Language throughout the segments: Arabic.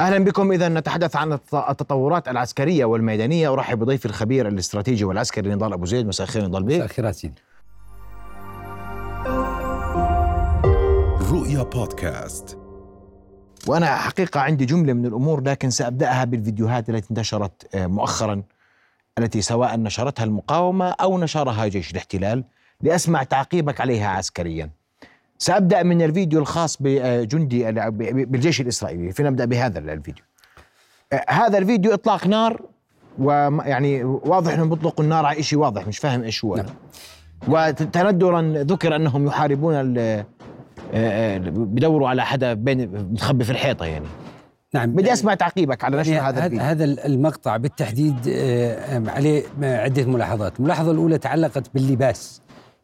أهلا بكم. اذا نتحدث عن التطورات العسكرية والميدانية. أرحب بضيفي الخبير الاستراتيجي والعسكري نضال أبو زيد. مساء الخير نضال بيه مساء الخير رؤيا بودكاست. وأنا حقيقة عندي جملة من الأمور لكن سأبدأها بالفيديوهات التي انتشرت آه، مؤخرا التي سواء نشرتها المقاومة أو نشرها جيش الاحتلال لأسمع تعقيبك عليها عسكريا. سأبدأ من الفيديو الخاص بجندي بالجيش الإسرائيلي. فنبدأ بهذا الفيديو. آه، هذا الفيديو إطلاق نار ويعني واضح انهم بيطلقوا النار على شيء واضح مش فاهم إيش هو. نعم. وتندرا ذكر أنهم يحاربون آه، آه، بدوروا على حدا بين متخبي في الحيطة يعني. نعم. بدي أسمع تعقيبك على نشر يعني هذا الفيديو. هذا المقطع بالتحديد عليه عدة ملاحظات، الملاحظة الأولى تعلقت باللباس.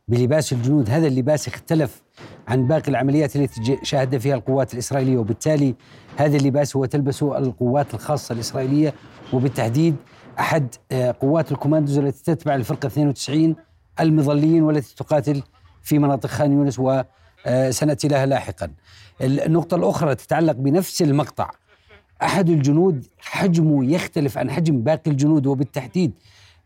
بلباس الجنود، هذا اللباس اختلف عن باقي العمليات التي شاهد فيها القوات الإسرائيلية. وبالتالي هذا اللباس هو تلبسه القوات الخاصة الإسرائيلية. وبالتحديد أحد آه، قوات الكوماندوز التي تتبع الفرقة 92 المظليين والتي تقاتل في مناطق خان يونس. وسنأتي لها لاحقا. النقطة الأخرى تتعلق بنفس المقطع. أحد الجنود حجمه يختلف عن حجم باقي الجنود. وبالتحديد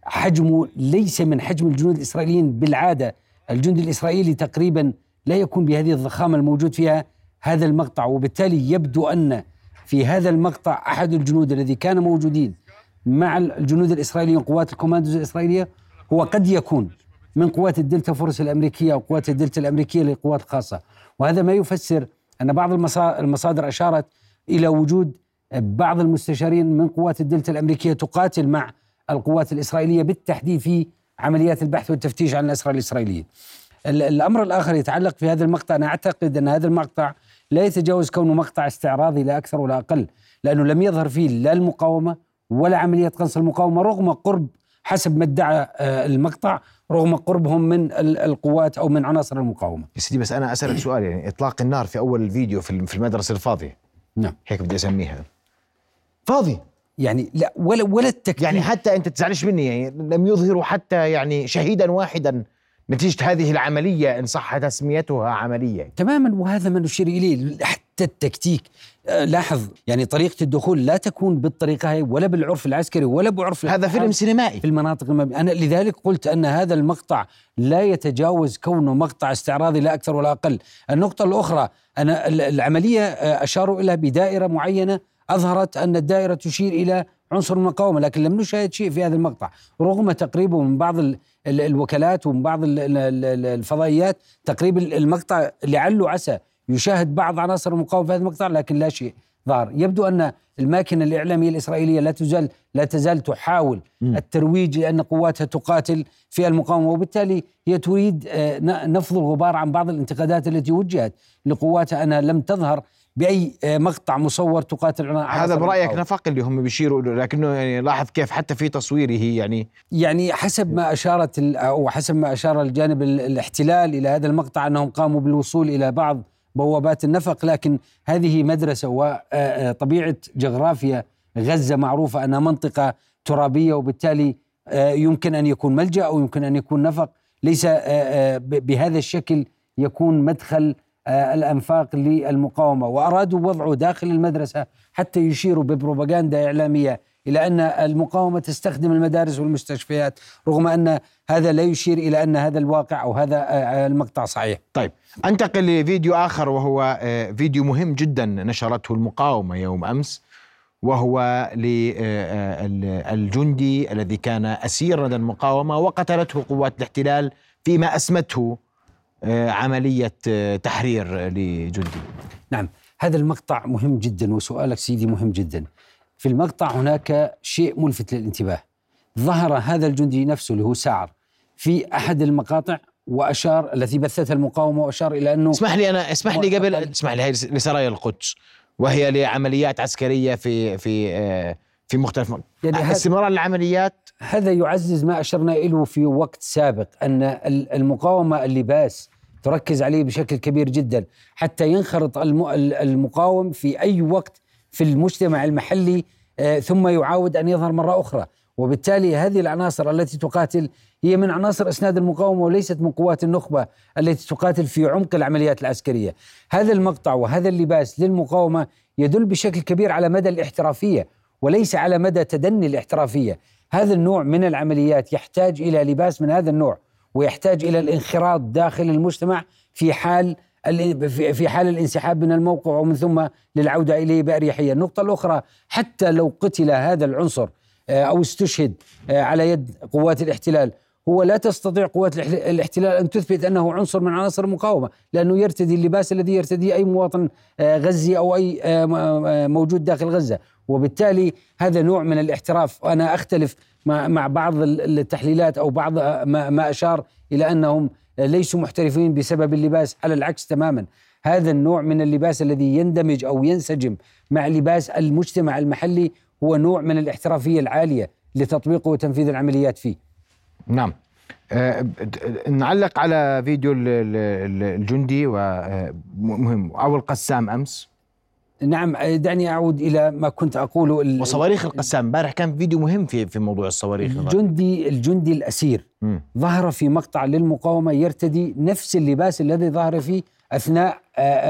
حجمه ليس من حجم الجنود الإسرائيليين. بالعادة الجندي الإسرائيلي تقريبا لا يكون بهذه الضخامة الموجود فيها هذا المقطع وبالتالي يبدو أن في هذا المقطع أحد الجنود الذي كان موجودين مع الجنود الإسرائيليين قوات الكوماندوز الإسرائيلية هو قد يكون من قوات الدلتا فورس الأمريكية أو قوات الدلتا الأمريكية للقوات الخاصه وهذا ما يفسر أن بعض المصادر أشارت إلى وجود بعض المستشارين من قوات الدلتا الأمريكية تقاتل مع القوات الإسرائيلية بالتحديد في عمليات البحث والتفتيش عن الأسرى الإسرائيليين. الأمر الآخر يتعلق في هذا المقطع. أنا أعتقد أن هذا المقطع لا يتجاوز كونه مقطع استعراضي لا أكثر ولا أقل لأنه لم يظهر فيه لا المقاومة ولا عملية قنص المقاومة رغم قرب حسب ما ادعى آه، المقطع رغم قربهم من القوات أو من عناصر المقاومة. يا سيدي بس أنا أسألك سؤال يعني إطلاق النار في أول الفيديو في المدرسة الفاضية. نعم. هيك بدي أسميها. فاضي. يعني لا ولا ولا التكتيك يعني حتى أنت تزعلش مني يعني لم يظهروا حتى يعني شهيدا واحدا. نتيجة هذه العملية إن صح تسميتها عملية. تماما وهذا ما نشير إليه حتى التكتيك. آه، لاحظ يعني طريقة الدخول لا تكون بالطريقة هي ولا بالعرف العسكري ولا بعرف هذا فيلم سينمائي. في المناطق المبنية أنا لذلك قلت أن هذا المقطع لا يتجاوز كونه مقطع استعراضي لا أكثر ولا أقل. النقطة الأخرى أنا العملية آه، أشاروا إلى بدائرة معينة أظهرت أن الدائرة تشير إلى عنصر المقاومة لكن لم نشاهد شيء في هذا المقطع. رغم تقريبه من بعض الوكالات ومن بعض الفضائيات تقريب المقطع لعله عسى يشاهد بعض عناصر المقاومة في هذا المقطع لكن لا شيء ظهر يبدو أن الماكينة الإعلامية الإسرائيلية لا تزال لا تزال تحاول. الترويج لأن قواتها تقاتل في المقاومة وبالتالي هي تريد آه، نفض الغبار عن بعض الانتقادات التي وجهت لقواتها أنها لم تظهر بأي آه، مقطع مصور تقاتل هذا برأيك نفق اللي هم بيشيروا لكنه يعني لاحظ كيف حتى في تصويره يعني. يعني حسب ما أشارت أو حسب ما أشار الجانب الاحتلال إلى هذا المقطع أنهم قاموا بالوصول إلى بعض بوابات النفق لكن هذه مدرسة وطبيعه آه، آه، جغرافيا غزة معروفة أنها منطقة ترابية وبالتالي يمكن أن يكون ملجأ أو يمكن أن يكون نفق. ليس بهذا الشكل يكون مدخل آه، الأنفاق للمقاومة وأرادوا وضعه داخل المدرسة حتى يشيروا ببروباغندا إعلامية إلى أن المقاومة تستخدم المدارس والمستشفيات رغم أن هذا لا يشير إلى أن هذا الواقع أو هذا آه، المقطع صحيح. طيب أنتقل لفيديو آخر وهو آه، فيديو مهم جدا نشرته المقاومة يوم أمس وهو للجندي الذي كان اسير لدى المقاومة وقتلته قوات الاحتلال فيما أسمته آه، عملية آه، تحرير لجندي. نعم هذا المقطع مهم جدا وسؤالك سيدي مهم جدا. في المقطع هناك شيء ملفت للانتباه. ظهر هذا الجندي نفسه اللي هو سعر في أحد المقاطع وأشار التي بثتها المقاومة وأشار إلى أنه اسمح لي أنا اسمح لي قبل اسمح لي هي لسرايا القدس وهي لعمليات عسكرية في في آه، في مختلف يعني استمرار العمليات هذا يعزز ما أشرنا إليه في وقت سابق أن المقاومة اللباس تركز عليه بشكل كبير جدا حتى ينخرط المقاوم في أي وقت في المجتمع المحلي آه، ثم يعاود أن يظهر مرة أخرى وبالتالي هذه العناصر التي تقاتل هي من عناصر إسناد المقاومة وليست من قوات النخبة التي تقاتل في عمق العمليات العسكرية. هذا المقطع وهذا اللباس للمقاومة يدل بشكل كبير على مدى الاحترافية وليس على مدى تدني الاحترافية هذا النوع من العمليات يحتاج إلى لباس من هذا النوع ويحتاج إلى الانخراط داخل المجتمع في حال في حال الانسحاب من الموقع ومن ثم للعودة إليه بأريحية، النقطة الأخرى حتى لو قتل هذا العنصر آه، أو استشهد آه، على يد قوات الاحتلال هو لا تستطيع قوات الاحتلال أن تثبت أنه عنصر من عناصر المقاومة لأنه يرتدي اللباس الذي يرتديه أي مواطن آه، غزي أو أي موجود داخل غزة. وبالتالي هذا نوع من الاحتراف. وأنا أختلف مع بعض التحليلات أو بعض ما أشار إلى أنهم ليسوا محترفين بسبب اللباس على العكس تماما. هذا النوع من اللباس الذي يندمج أو ينسجم مع لباس المجتمع المحلي هو نوع من الاحترافية العالية لتطبيقه وتنفيذ العمليات فيه. نعم. أه نعلق على فيديو الجندي ومهم أو القسام أمس. نعم دعني أعود إلى ما كنت أقوله. وصواريخ القسام. امبارح كان فيديو مهم في في موضوع الصواريخ. الجندي الجندي الأسير م. ظهر في مقطع للمقاومة يرتدي نفس اللباس الذي ظهر فيه أثناء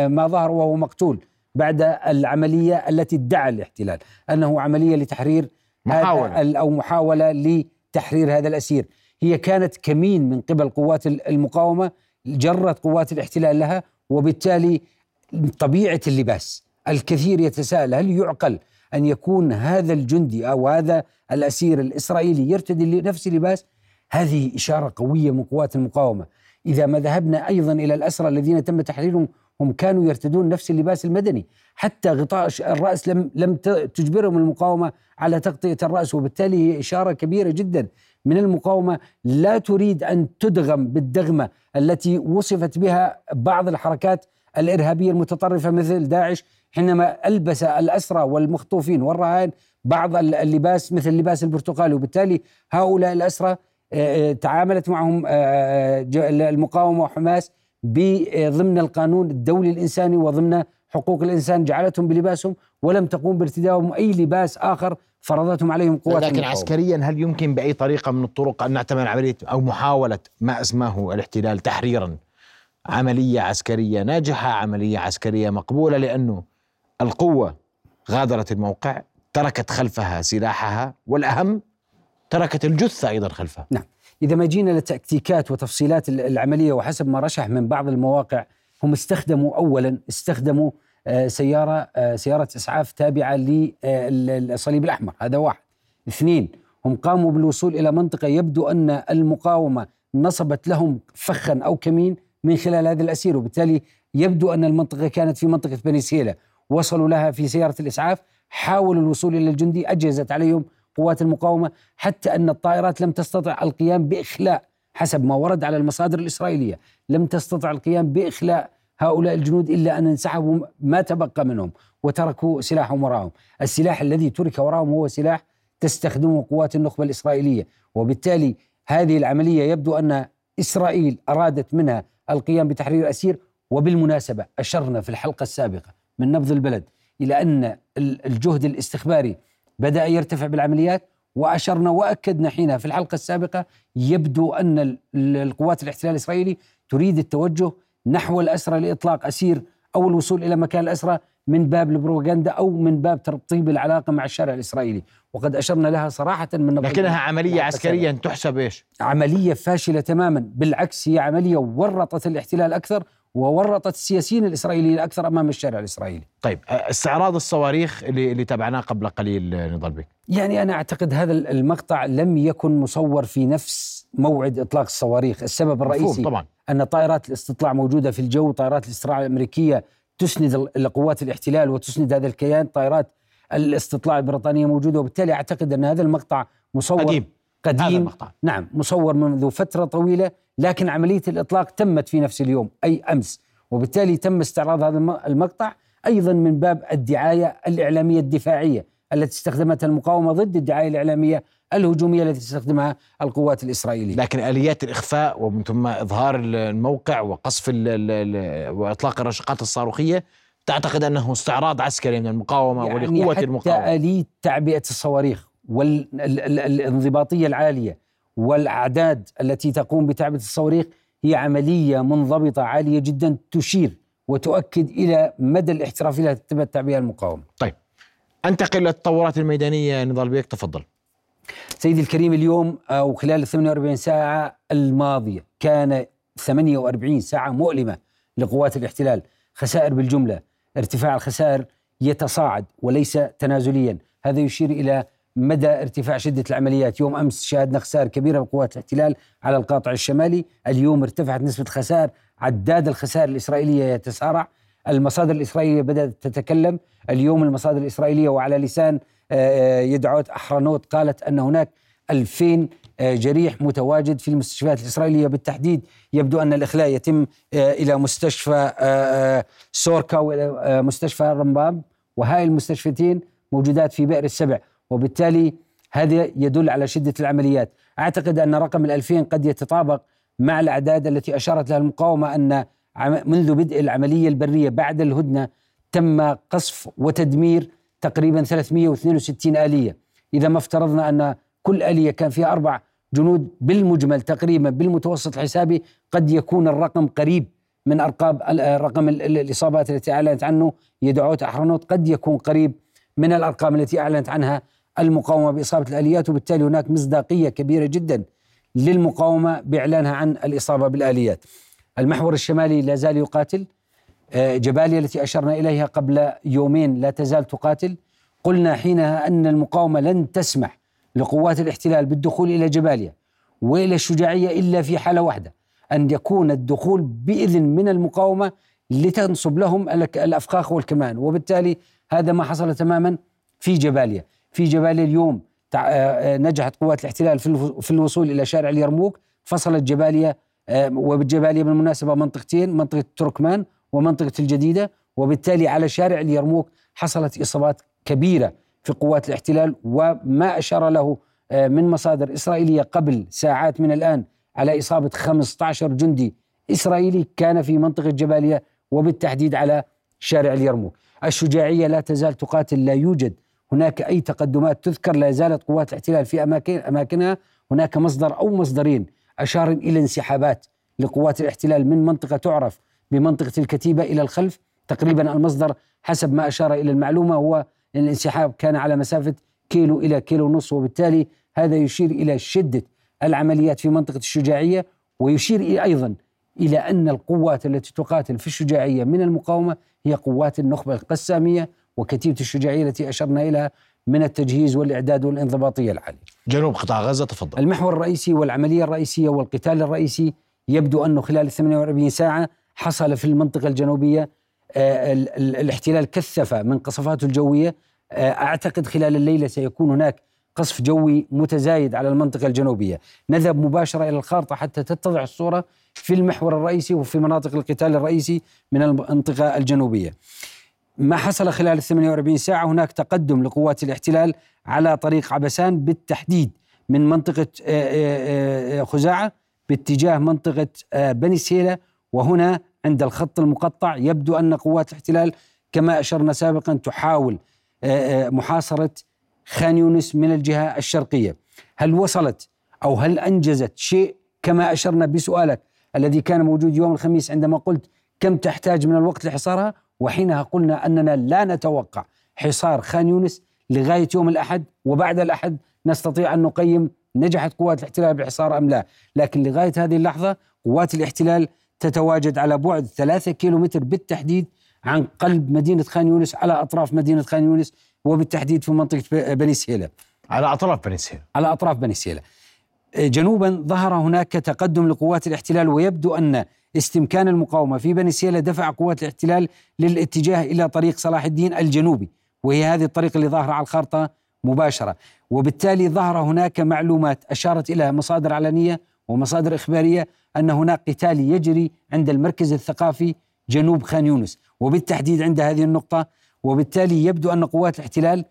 ما ظهر وهو مقتول بعد العملية التي ادعى الاحتلال أنه عملية لتحرير محاولة. أو محاولة لتحرير هذا الأسير. هي كانت كمين من قبل قوات المقاومة جرت قوات الاحتلال لها وبالتالي طبيعة اللباس الكثير يتساءل هل يعقل أن يكون هذا الجندي أو هذا الأسير الإسرائيلي يرتدي نفس اللباس هذه إشارة قوية من قوات المقاومة. إذا ما ذهبنا أيضا إلى الأسرى الذين تم تحريرهم هم كانوا يرتدون نفس اللباس المدني. حتى غطاء الرأس لم لم تجبرهم المقاومة على تغطية الرأس وبالتالي هي إشارة كبيرة جدا من المقاومة لا تريد أن تدغم بالدغمة التي وصفت بها بعض الحركات الإرهابية المتطرفة مثل داعش حينما ألبس الأسرى والمخطوفين والرهائن بعض اللباس مثل اللباس البرتقالي وبالتالي هؤلاء الأسرى آه، آه، تعاملت معهم آه، المقاومة وحماس ضمن القانون الدولي الإنساني وضمن حقوق الإنسان. جعلتهم بلباسهم ولم تقوم بارتدائهم أي لباس آخر فرضتهم عليهم قوات لكن. عسكريا هل يمكن بأي طريقة من الطرق أن نعتبر عملية أو محاولة ما أسماه الاحتلال تحريرا؟ عملية عسكرية ناجحة عملية عسكرية مقبولة لأنه القوة غادرت الموقع تركت خلفها سلاحها والأهم تركت الجثة أيضا خلفها. نعم. إذا ما جينا لتكتيكات وتفصيلات العملية وحسب ما رشح من بعض المواقع هم استخدموا أولا استخدموا آه، سيارة آه، سيارة إسعاف تابعة للصليب الأحمر. هذا واحد. اثنين هم قاموا بالوصول إلى منطقة يبدو أن المقاومة نصبت لهم فخا أو كمين من خلال هذا الأسير وبالتالي يبدو أن المنطقة كانت في منطقة بني سيلة وصلوا لها في سيارة الإسعاف حاولوا الوصول إلى الجندي أجهزت عليهم قوات المقاومة حتى أن الطائرات لم تستطع القيام بإخلاء حسب ما ورد على المصادر الإسرائيلية لم تستطع القيام بإخلاء هؤلاء الجنود إلا أن انسحبوا ما تبقى منهم وتركوا سلاحهم وراءهم السلاح الذي ترك وراءهم هو سلاح تستخدمه قوات النخبة الإسرائيلية. وبالتالي هذه العملية يبدو أن إسرائيل أرادت منها القيام بتحرير أسير. وبالمناسبة أشرنا في الحلقة السابقة من نبض البلد إلى أن الجهد الاستخباري بدأ يرتفع بالعمليات. وأشرنا وأكدنا حينها في الحلقة السابقة يبدو أن القوات الاحتلال الإسرائيلي تريد التوجه نحو الأسرى لإطلاق أسير أو الوصول إلى مكان الأسرى من باب البروباغندا أو من باب ترطيب العلاقة مع الشارع الإسرائيلي. وقد أشرنا لها صراحة من لكنها عملية عسكريا تحسب إيش؟ عملية فاشلة تماما. بالعكس هي عملية ورطت الاحتلال أكثر وورطت السياسيين الإسرائيليين أكثر أمام الشارع الإسرائيلي. طيب استعراض الصواريخ اللي اللي تابعناه قبل قليل نضال بك. يعني أنا أعتقد هذا المقطع لم يكن مصور في نفس موعد إطلاق الصواريخ، السبب الرئيسي طبعا أن طائرات الاستطلاع موجودة في الجو، طائرات الاستطلاع الأمريكية تسند قوات الاحتلال وتسند هذا الكيان، طائرات الاستطلاع البريطانية موجودة وبالتالي أعتقد أن هذا المقطع مصور قديم قديم هذا المقطع. نعم مصور منذ فترة طويلة لكن عملية الإطلاق تمت في نفس اليوم أي أمس وبالتالي تم استعراض هذا المقطع أيضا من باب الدعاية الإعلامية الدفاعية التي استخدمتها المقاومة ضد الدعاية الإعلامية الهجومية التي تستخدمها القوات الإسرائيلية. لكن آليات الإخفاء ومن ثم إظهار الموقع وقصف ال ال وإطلاق الرشقات الصاروخية تعتقد أنه استعراض عسكري من المقاومة يعني ولقوة حتى المقاومة. حتى آلية تعبئة الصواريخ والانضباطيه العالية والأعداد التي تقوم بتعبئة الصواريخ هي عملية منضبطة عالية جدا تشير وتؤكد إلى مدى الاحترافيه التي تتمتع بها المقاومة. طيب أنتقل للتطورات الميدانية نضال بيك تفضل. سيدي الكريم اليوم أو خلال ال 48 ساعة الماضية كان 48 ساعة مؤلمة لقوات الاحتلال، خسائر بالجملة، ارتفاع الخسائر يتصاعد وليس تنازليا، هذا يشير إلى مدى ارتفاع شدة العمليات، يوم أمس شاهدنا خسائر كبيرة بقوات الاحتلال على القاطع الشمالي، اليوم ارتفعت نسبة الخسائر، عداد الخسائر الإسرائيلية يتسارع، المصادر الإسرائيلية بدأت تتكلم، اليوم المصادر الإسرائيلية وعلى لسان آه، آه، يدعوت أحرنوت قالت أن هناك 2000 آه، جريح متواجد في المستشفيات الإسرائيلية. بالتحديد يبدو أن الإخلاء يتم إلى مستشفى سوركا وإلى مستشفى رمبام. وهاي المستشفيتين موجودات في بئر السبع. وبالتالي هذا يدل على شدة العمليات. أعتقد أن رقم الألفين قد يتطابق مع الأعداد التي أشارت لها المقاومة أن منذ بدء العملية البرية بعد الهدنة تم قصف وتدمير تقريبا 362 آلية. إذا ما افترضنا أن كل آلية كان فيها أربع جنود بالمجمل تقريبا بالمتوسط الحسابي قد يكون الرقم قريب من أرقام رقم الإصابات التي أعلنت عنه. يدعوت أحرنوت قد يكون قريب من الأرقام التي أعلنت عنها. المقاومة بإصابة الآليات وبالتالي هناك مصداقية كبيرة جدا للمقاومة بإعلانها عن الإصابة بالآليات. المحور الشمالي لا زال يقاتل. آه، جباليا التي أشرنا إليها قبل يومين لا تزال تقاتل. قلنا حينها أن المقاومة لن تسمح لقوات الاحتلال بالدخول إلى جباليا وإلى الشجاعية إلا في حالة واحدة أن يكون الدخول بإذن من المقاومة لتنصب لهم الأفخاخ والكمان. وبالتالي هذا ما حصل تماما في جباليا. في جباليا اليوم آه، آه، نجحت قوات الاحتلال في الوصول إلى شارع اليرموك. فصلت جباليا وبالجباليا بالمناسبة منطقتين منطقة تركمان ومنطقة الجديدة. وبالتالي على شارع اليرموك حصلت إصابات كبيرة في قوات الاحتلال وما أشار له آه، من مصادر إسرائيلية قبل ساعات من الآن على إصابة 15 جندي إسرائيلي كان في منطقة جباليا وبالتحديد على شارع اليرموك. الشجاعية لا تزال تقاتل لا يوجد هناك أي تقدمات تذكر لا زالت قوات الاحتلال في أماكن أماكنها. هناك مصدر أو مصدرين أشار إلى انسحابات لقوات الاحتلال من منطقة تعرف بمنطقة الكتيبة إلى الخلف. تقريبا المصدر حسب ما أشار إلى المعلومة هو أن الانسحاب كان على مسافة كيلو إلى كيلو ونصف وبالتالي هذا يشير إلى شدة العمليات في منطقة الشجاعية ويشير أيضا إلى أن القوات التي تقاتل في الشجاعية من المقاومة هي قوات النخبة القسامية. وكتيبة الشجاعية التي أشرنا إليها من التجهيز والإعداد والانضباطية العالية. جنوب قطاع غزة تفضل. المحور الرئيسي والعملية الرئيسية والقتال الرئيسي يبدو أنه خلال 48 ساعة حصل في المنطقة الجنوبية آه، الاحتلال كثف من قصفاته الجوية. آه، أعتقد خلال الليلة سيكون هناك قصف جوي متزايد على المنطقة الجنوبية. نذهب مباشرة إلى الخارطة حتى تتضح الصورة في المحور الرئيسي وفي مناطق القتال الرئيسي من المنطقة الجنوبية. ما حصل خلال ال 48 ساعة هناك تقدم لقوات الاحتلال على طريق عبسان بالتحديد من منطقة آه، خزاعة باتجاه منطقة بني سهيلة وهنا عند الخط المقطع يبدو أن قوات الاحتلال كما أشرنا سابقا تحاول آه، آه، محاصرة خان يونس من الجهة الشرقية. هل وصلت أو هل أنجزت شيء كما أشرنا بسؤالك الذي كان موجود يوم الخميس عندما قلت كم تحتاج من الوقت لحصارها؟ وحينها قلنا أننا لا نتوقع حصار خان يونس لغاية يوم الأحد وبعد الأحد نستطيع أن نقيم نجحت قوات الاحتلال بالحصار أم لا، لكن لغاية هذه اللحظة قوات الاحتلال تتواجد على بعد ثلاثة كيلو متر بالتحديد عن قلب مدينة خان يونس على أطراف مدينة خان يونس وبالتحديد في منطقة بني سهيلة. على أطراف بني سهيلة. على أطراف بني سهيلة. جنوبا ظهر هناك تقدم لقوات الاحتلال ويبدو أن استمكان المقاومة في سهيلة دفع قوات الاحتلال للاتجاه إلى طريق صلاح الدين الجنوبي وهي هذه الطريق اللي ظاهرة على الخارطة مباشرة. وبالتالي ظهر هناك معلومات أشارت إلى مصادر علنية ومصادر إخبارية أن هناك قتال يجري عند المركز الثقافي جنوب خان يونس وبالتحديد عند هذه النقطة. وبالتالي يبدو أن قوات الاحتلال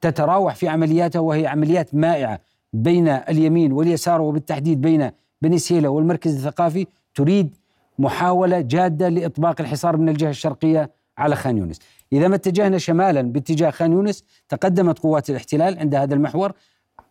تتراوح في عملياتها وهي عمليات مائعة بين اليمين واليسار وبالتحديد بين بني سهيلة والمركز الثقافي تريد محاولة جادة لإطباق الحصار من الجهة الشرقية على خان يونس. إذا ما اتجهنا شمالا باتجاه خان يونس تقدمت قوات الاحتلال عند هذا المحور.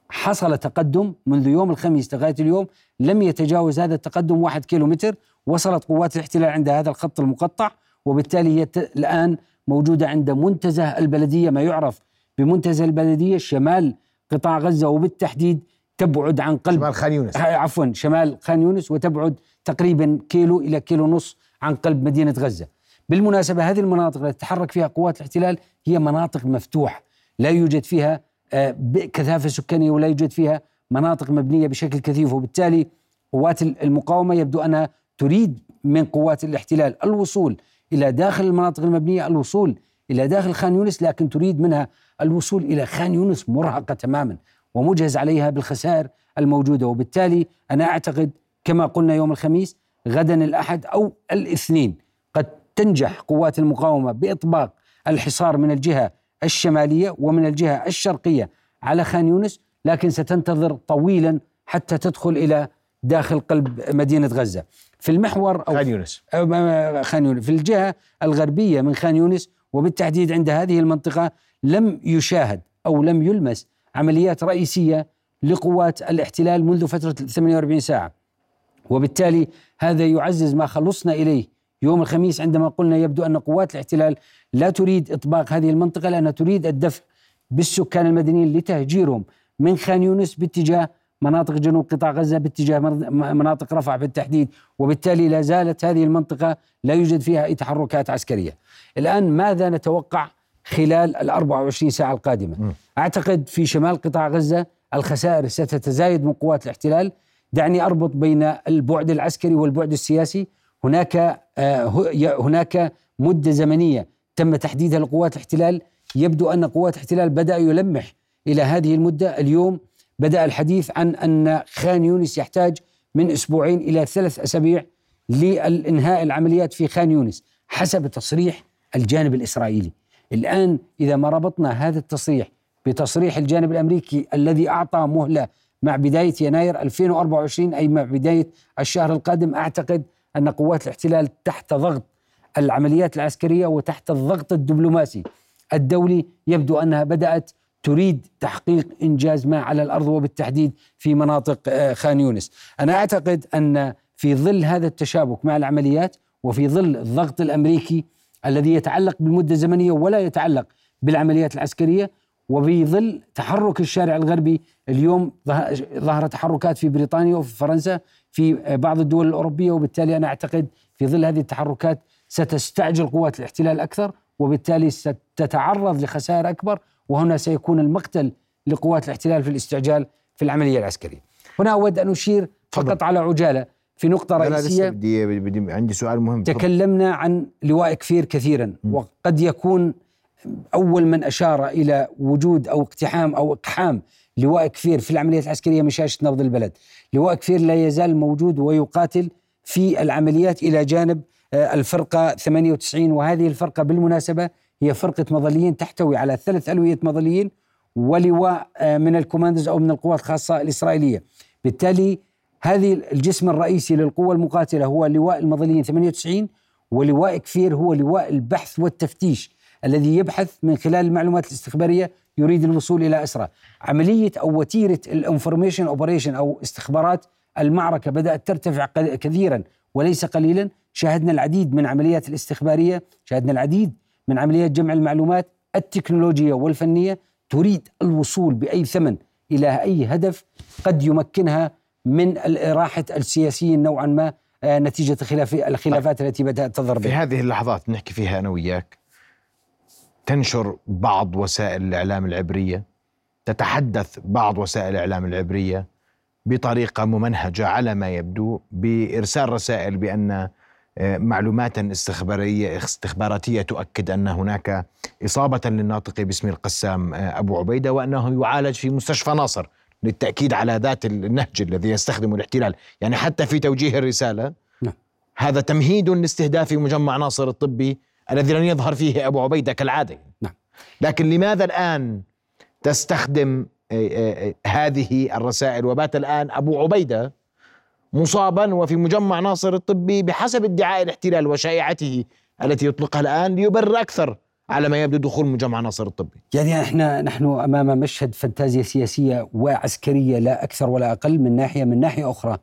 حصل تقدم منذ يوم الخميس لغاية اليوم لم يتجاوز هذا التقدم واحد كيلو متر وصلت قوات الاحتلال عند هذا الخط المقطع وبالتالي هي الآن موجودة عند منتزه البلدية. ما يعرف بمنتزه البلدية شمال قطاع غزة وبالتحديد تبعد عن قلب شمال خان يونس. عفوا شمال خان يونس وتبعد تقريبا كيلو إلى كيلو ونص عن قلب مدينة غزة. بالمناسبة هذه المناطق التي تتحرك فيها قوات الاحتلال هي مناطق مفتوحة. لا يوجد فيها آه، كثافة سكانية ولا يوجد فيها مناطق مبنية بشكل كثيف. وبالتالي قوات المقاومة يبدو أنها تريد من قوات الاحتلال الوصول إلى داخل المناطق المبنية الوصول إلى داخل خان يونس لكن تريد منها الوصول إلى خان يونس مرهقة تماما ومجهز عليها بالخسائر الموجودة. وبالتالي أنا أعتقد كما قلنا يوم الخميس غدا الأحد أو الاثنين قد تنجح قوات المقاومة بإطباق الحصار من الجهة الشمالية ومن الجهة الشرقية على خان يونس لكن ستنتظر طويلا حتى تدخل إلى داخل قلب مدينة غزة. في المحور أو خان يونس. خان يونس. في الجهة الغربية من خان يونس وبالتحديد عند هذه المنطقة لم يشاهد أو لم يلمس عمليات رئيسية لقوات الاحتلال منذ فترة 48 ساعة. وبالتالي هذا يعزز ما خلصنا إليه يوم الخميس عندما قلنا يبدو أن قوات الاحتلال لا تريد إطباق هذه المنطقة لأنها تريد الدفع بالسكان المدنيين لتهجيرهم من خان يونس باتجاه مناطق جنوب قطاع غزة باتجاه مناطق رفح بالتحديد وبالتالي لا زالت هذه المنطقة لا يوجد فيها أي تحركات عسكرية. الآن ماذا نتوقع خلال ال 24 ساعة القادمة؟ م. أعتقد في شمال قطاع غزة الخسائر ستتزايد من قوات الاحتلال. دعني أربط بين البعد العسكري والبعد السياسي. هناك آه، هناك مدة زمنية تم تحديدها لقوات الاحتلال. يبدو أن قوات الاحتلال بدأ يلمح إلى هذه المدة. اليوم بدأ الحديث عن أن خان يونس يحتاج من أسبوعين إلى ثلاث أسابيع للإنهاء العمليات في خان يونس حسب تصريح الجانب الإسرائيلي. الآن إذا ما ربطنا هذا التصريح بتصريح الجانب الأمريكي الذي أعطى مهلة مع بداية يناير 2024 أي مع بداية الشهر القادم أعتقد أن قوات الاحتلال تحت ضغط العمليات العسكرية وتحت الضغط الدبلوماسي الدولي يبدو أنها بدأت تريد تحقيق إنجاز ما على الأرض وبالتحديد في مناطق آه، خان يونس. أنا أعتقد أن في ظل هذا التشابك مع العمليات وفي ظل الضغط الأمريكي الذي يتعلق بالمدة الزمنية ولا يتعلق بالعمليات العسكرية وفي ظل تحرك الشارع الغربي اليوم ظهر تحركات في بريطانيا وفي فرنسا في آه، بعض الدول الأوروبية وبالتالي أنا أعتقد في ظل هذه التحركات ستستعجل قوات الاحتلال أكثر وبالتالي ستتعرض لخسائر أكبر وهنا سيكون المقتل لقوات الاحتلال في الاستعجال في العملية العسكرية. هنا أود أن أشير فقط على عجالة في نقطة رئيسية. بدي, بدي عندي سؤال مهم. تكلمنا عن لواء كفير كثيرا م. وقد يكون أول من أشار إلى وجود أو اقتحام أو إقحام لواء كفير في العمليات العسكرية من شاشة نبض البلد. لواء كفير لا يزال موجود ويقاتل في العمليات إلى جانب آه، الفرقة 98 وهذه الفرقة بالمناسبة هي فرقة مظليين تحتوي على ثلاث ألوية مظليين ولواء آه، من الكوماندوز أو من القوات الخاصة الإسرائيلية. بالتالي هذه الجسم الرئيسي للقوة المقاتلة هو لواء المظليين 98 ولواء كفير هو لواء البحث والتفتيش الذي يبحث من خلال المعلومات الاستخبارية يريد الوصول إلى أسرى عملية أو وتيرة ال information operation أو استخبارات المعركة بدأت ترتفع كثيرا وليس قليلا. شاهدنا العديد من عمليات الاستخبارية شاهدنا العديد من عمليات جمع المعلومات التكنولوجية والفنية تريد الوصول بأي ثمن إلى أي هدف قد يمكنها من راحة السياسيين نوعا ما آه، نتيجة خلاف الخلافات التي بدأت تظهر في هذه اللحظات نحكي فيها أنا وياك. تنشر بعض وسائل الإعلام العبرية تتحدث بعض وسائل الإعلام العبرية بطريقة ممنهجة على ما يبدو بإرسال رسائل بأن معلومات استخبارية استخباراتية تؤكد أن هناك إصابة للناطق باسم القسام آه، أبو عبيدة وأنه يعالج في مستشفى ناصر للتأكيد على ذات النهج الذي يستخدمه الاحتلال يعني حتى في توجيه الرسالة نعم. هذا تمهيد لاستهداف مجمع ناصر الطبي الذي لن يظهر فيه أبو عبيدة كالعادة نعم. لكن لماذا الآن تستخدم آه، هذه الرسائل وبات الآن أبو عبيدة مصابا وفي مجمع ناصر الطبي بحسب ادعاء الاحتلال وشائعته التي يطلقها الآن ليبرر أكثر على ما يبدو دخول مجمع ناصر الطبي. يعني إحنا نحن أمام مشهد فانتازيا سياسية وعسكرية لا أكثر ولا أقل من ناحية من ناحية أخرى.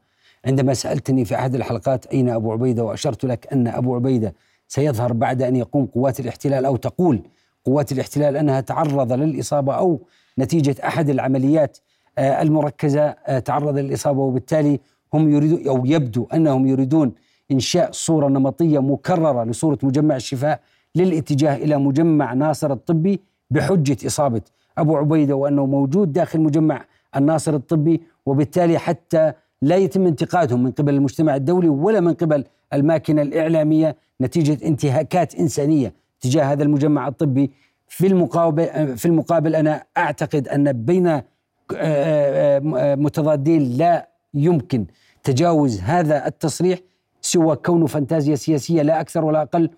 عندما سألتني في أحد الحلقات أين أبو عبيدة وأشرت لك أن أبو عبيدة سيظهر بعد أن يقوم قوات الاحتلال أو تقول قوات الاحتلال أنها تعرض للإصابة أو نتيجة أحد العمليات آه، المركزة آه، تعرض للإصابة وبالتالي هم يريدون أو يبدو أنهم يريدون إنشاء صورة نمطية مكررة لصورة مجمع الشفاء للاتجاه إلى مجمع ناصر الطبي بحجة إصابة أبو عبيدة وأنه موجود داخل مجمع الناصر الطبي وبالتالي حتى لا يتم انتقادهم من قبل المجتمع الدولي ولا من قبل الماكنه الإعلامية نتيجة انتهاكات إنسانية تجاه هذا المجمع الطبي. في المقابل في المقابل أنا أعتقد أن بين آه، آه، آه، متضادين لا يمكن تجاوز هذا التصريح سوى كونه فانتازيا سياسية لا أكثر ولا أقل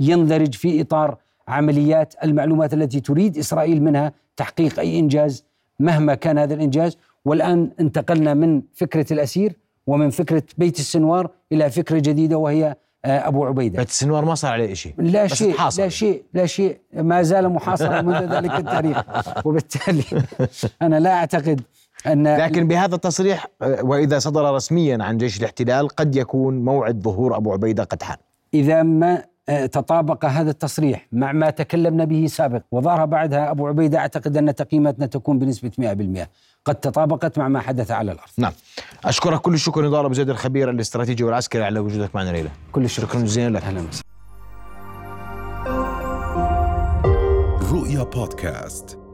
يندرج في إطار عمليات المعلومات التي تريد إسرائيل منها تحقيق أي إنجاز مهما كان هذا الإنجاز. والآن انتقلنا من فكرة الأسير ومن فكرة بيت السنوار إلى فكرة جديدة وهي آه، أبو عبيدة. بيت السنوار ما صار عليه شيء لا شيء لا شيء لا شيء. ما زال محاصرا منذ ذلك التاريخ. وبالتالي أنا لا أعتقد أن لكن بهذا التصريح آه، وإذا صدر رسميا عن جيش الاحتلال قد يكون موعد ظهور أبو عبيدة قد حان إذا ما آه، تطابق هذا التصريح مع ما تكلمنا به سابق وظهر بعدها أبو عبيدة أعتقد أن تقييماتنا تكون بنسبة 100% قد تطابقت مع ما حدث على الأرض. نعم. أشكرك كل الشكر نضال أبو زيد الخبير الاستراتيجي والعسكري على وجودك معنا ليله. كل الشكر شكرا جزيلا لك. أهلا وسهلا. رؤيا بودكاست